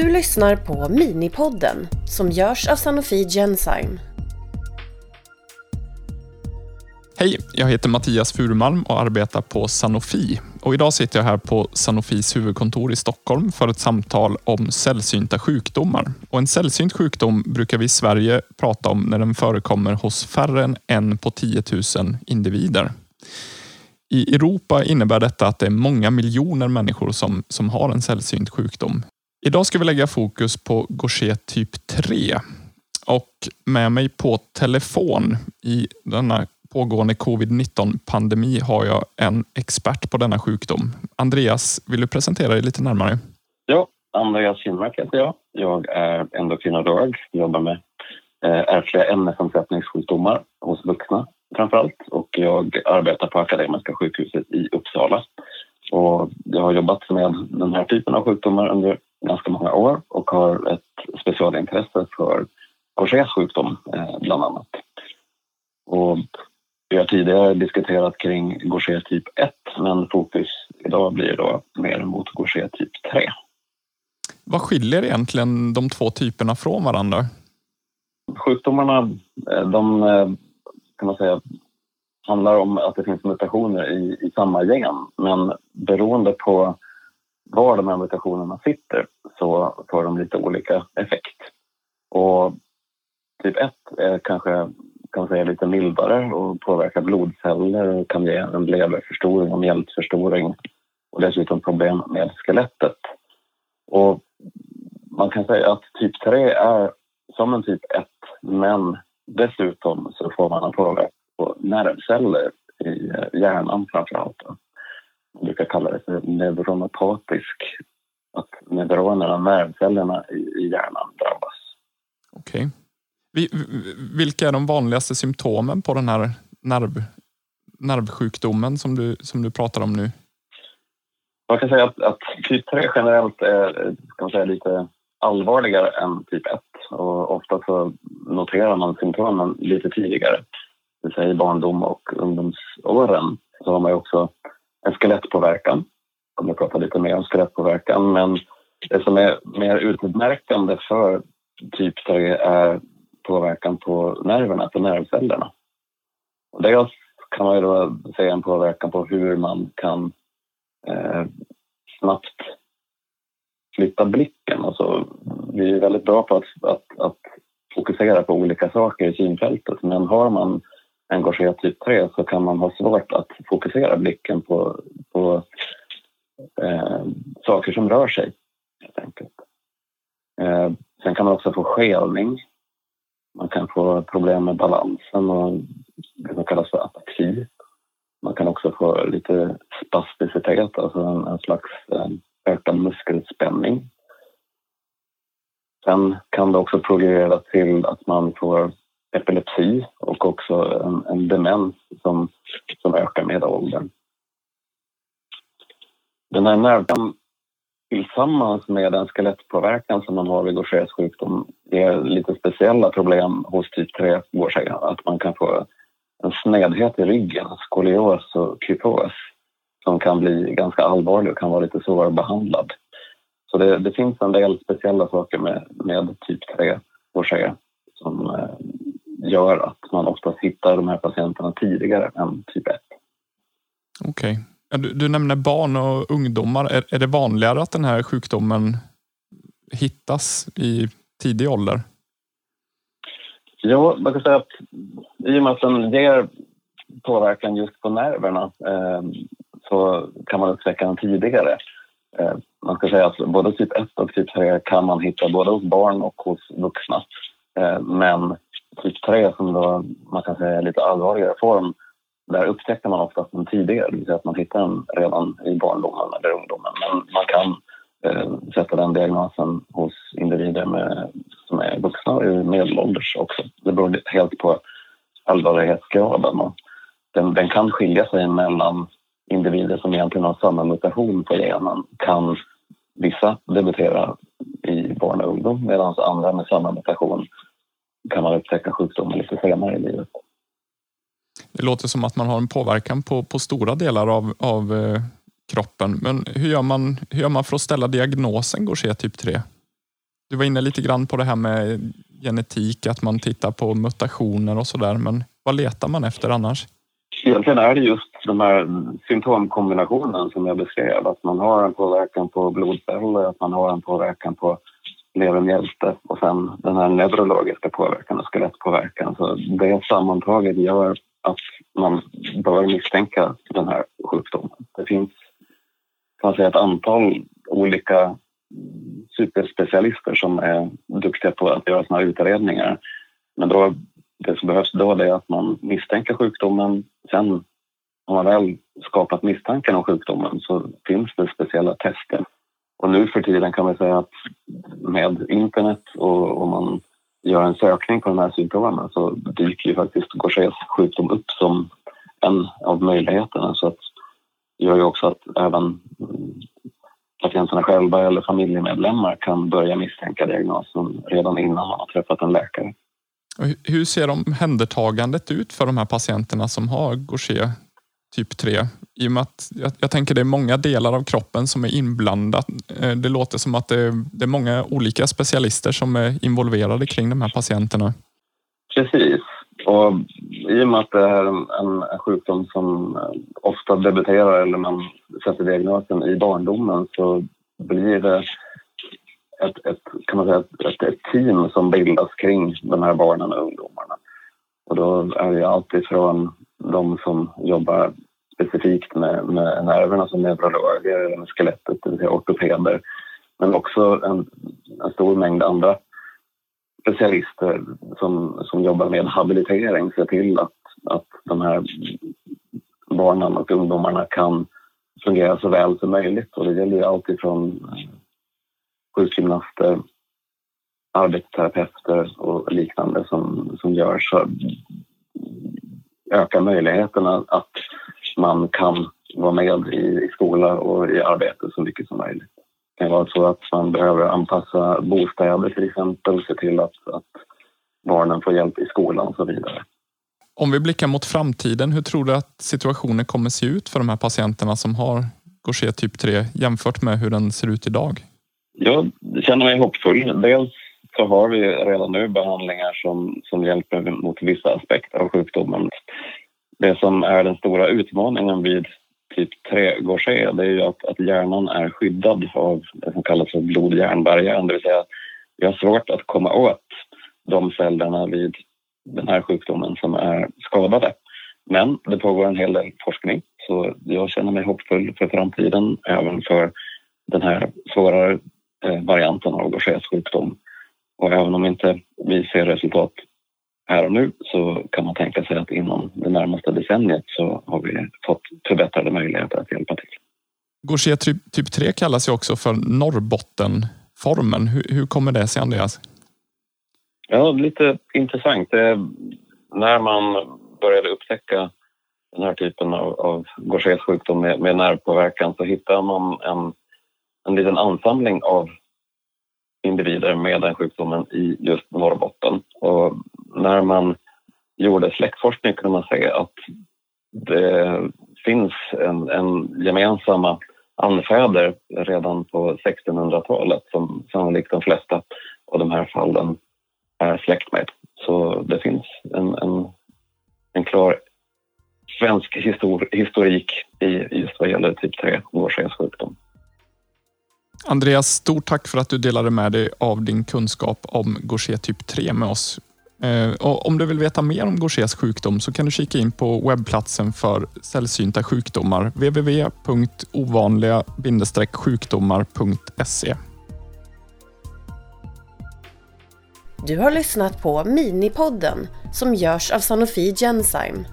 Du lyssnar på Minipodden som görs av Sanofi Genzyme. Hej, jag heter Mattias Furmalm och arbetar på Sanofi. Och idag sitter jag här på Sanofis huvudkontor i Stockholm för ett samtal om sällsynta sjukdomar. Och en sällsynt sjukdom brukar vi i Sverige prata om när den förekommer hos färre än en på 10 000 individer. I Europa innebär detta att det är många miljoner människor som, som har en sällsynt sjukdom. Idag ska vi lägga fokus på Gaucher typ 3 och med mig på telefon i denna pågående covid-19 pandemi har jag en expert på denna sjukdom. Andreas, vill du presentera dig lite närmare? Ja, Andreas Kinmark heter jag. Jag är endokrinolog, jobbar med eh, ärftliga ämnesomsättningssjukdomar hos vuxna framför allt och jag arbetar på Akademiska sjukhuset i Uppsala. Och jag har jobbat med den här typen av sjukdomar under ganska många år och har ett specialintresse för Gauchers sjukdom eh, bland annat. Och vi har tidigare diskuterat kring Gaucher typ 1 men fokus idag blir då mer mot Gaucher typ 3. Vad skiljer egentligen de två typerna från varandra? Sjukdomarna eh, de eh, kan man säga handlar om att det finns mutationer i, i samma gen men beroende på var de här mutationerna sitter så får de lite olika effekt. Och typ 1 är kanske kan säga lite mildare och påverkar blodceller och kan ge en leverförstoring och mjältförstoring och dessutom problem med skelettet. Och man kan säga att typ 3 är som en typ 1 men dessutom så får man en påverkan på nervceller i hjärnan framför allt. Man brukar kalla det för neuronopatisk, att neuronerna, nervcellerna i hjärnan drabbas. Okej. Okay. Vilka är de vanligaste symptomen på den här nerv, nervsjukdomen som du, som du pratar om nu? Man kan säga att, att typ 3 generellt är man säga, lite allvarligare än typ 1 och ofta så noterar man symptomen lite tidigare. Det vill säga i barndom och ungdomsåren så har man ju också en skelettpåverkan. Jag kommer att prata lite mer om skelettpåverkan men det som är mer utmärkande för typ 3 är eh, påverkan på nerverna, på nervcellerna. Och dels kan man ju då säga en påverkan på hur man kan eh, snabbt flytta blicken. Alltså, vi är väldigt bra på att, att, att fokusera på olika saker i synfältet men har man en Gaucher typ 3 så kan man ha svårt att fokusera blicken på, på eh, saker som rör sig. Helt enkelt. Eh, sen kan man också få skelning man kan få problem med balansen och det som kallas för ataxi. Man kan också få lite spasticitet, alltså en, en slags eh, ökad muskelspänning. Sen kan det också progredera till att man får epilepsi och också en, en demens som, som ökar med åldern. Den här nervkampen tillsammans med den skelettpåverkan som man har vid Gauchers sjukdom ger lite speciella problem hos typ 3 går Att man kan få en snedhet i ryggen, skolios och kypos som kan bli ganska allvarlig och kan vara lite svårbehandlad. Så det, det finns en del speciella saker med, med typ 3 Gaucher som eh, gör att man oftast hittar de här patienterna tidigare än typ 1. Okej. Okay. Du, du nämner barn och ungdomar. Är, är det vanligare att den här sjukdomen hittas i tidig ålder? Ja, man kan säga att i och med att den ger påverkan just på nerverna eh, så kan man upptäcka den tidigare. Eh, man ska säga att både typ 1 och typ 3 kan man hitta både hos barn och hos vuxna. Eh, men typ 3 som då man kan säga är lite allvarligare form där upptäcker man oftast den tidigare, det vill säga att man hittar den redan i barndomen eller ungdomen. Men man kan eh, sätta den diagnosen hos individer med, som är vuxna och medelålders också. Det beror helt på allvarlighetsgraden. Och den, den kan skilja sig mellan individer som egentligen har samma mutation på genen. Kan vissa debutera i barn och ungdom medan andra med samma mutation kan man upptäcka sjukdomen lite senare i livet. Det låter som att man har en påverkan på, på stora delar av, av eh, kroppen. Men hur gör, man, hur gör man för att ställa diagnosen Gaucher typ 3? Du var inne lite grann på det här med genetik, att man tittar på mutationer och sådär. Men vad letar man efter annars? Egentligen är det just de här symptomkombinationen som jag beskrev. Att man har en påverkan på blodceller, att man har en påverkan på levermjälte och sen den här neurologiska påverkan och skelettpåverkan. Så det sammantaget gör att man bör misstänka den här sjukdomen. Det finns kan säga, ett antal olika superspecialister som är duktiga på att göra såna här utredningar. Men då, det som behövs då är att man misstänker sjukdomen. Sen om man väl skapat misstanken om sjukdomen så finns det speciella tester. Och nu för tiden kan man säga att med internet och om man gör en sökning på de här symptomen så dyker ju faktiskt Gauchers sjukdom upp som en av möjligheterna. Så att det gör ju också att även patienterna själva eller familjemedlemmar kan börja misstänka diagnosen redan innan man har träffat en läkare. hur ser omhändertagandet ut för de här patienterna som har Gaucher typ 3? I och med att jag, jag, tänker det är många delar av kroppen som är inblandat. Eh, det låter som att det, det är många olika specialister som är involverade kring de här patienterna. Precis. Och I och med att det är en, en sjukdom som eh, ofta debuterar eller man sätter diagnosen i barndomen så blir det ett, ett, kan man säga, ett, ett team som bildas kring de här barnen och ungdomarna. Och då är det alltifrån de som jobbar specifikt med, med nerverna som neurologer eller med skelettet, det vill säga ortopeder. Men också en, en stor mängd andra specialister som, som jobbar med habilitering ser till att, att de här barnen och ungdomarna kan fungera så väl som möjligt. Och det gäller ju allt ifrån sjukgymnaster, arbetsterapeuter och liknande som, som gör så ökar möjligheterna att man kan vara med i, i skola och i arbete så mycket som möjligt. Det kan vara så att man behöver anpassa bostäder till exempel, se till att, att barnen får hjälp i skolan och så vidare. Om vi blickar mot framtiden, hur tror du att situationen kommer se ut för de här patienterna som har Gaucher typ 3 jämfört med hur den ser ut idag? Jag känner mig hoppfull. Dels så har vi redan nu behandlingar som, som hjälper mot vissa aspekter av sjukdomen. Det som är den stora utmaningen vid typ 3 Gaucher det är ju att, att hjärnan är skyddad av det som kallas för blod-hjärnbarriären, det vill säga vi har svårt att komma åt de cellerna vid den här sjukdomen som är skadade. Men det pågår en hel del forskning så jag känner mig hoppfull för framtiden även för den här svårare eh, varianten av Gauchers sjukdom. Och även om inte vi ser resultat här och nu så kan man tänka sig att inom det närmaste decenniet så har vi fått förbättrade möjligheter att hjälpa till. Gaucher typ, typ 3 kallas ju också för Norrbottenformen. Hur, hur kommer det sig Andreas? Ja, lite intressant. När man började upptäcka den här typen av, av Gauchers sjukdom med, med nervpåverkan så hittade man en, en liten ansamling av individer med den sjukdomen i just Norrbotten. Och när man gjorde släktforskning kunde man se att det finns en, en gemensamma anfäder redan på 1600-talet som sannolikt de flesta av de här fallen är släkt med. Så det finns en, en, en klar svensk histor historik i just vad gäller typ 3 Gauchers sjukdom. Andreas, stort tack för att du delade med dig av din kunskap om Gaucher typ 3 med oss. Eh, och om du vill veta mer om Gauchers sjukdom så kan du kika in på webbplatsen för sällsynta sjukdomar www.ovanliga-sjukdomar.se. Du har lyssnat på Minipodden som görs av Sanofi Genzyme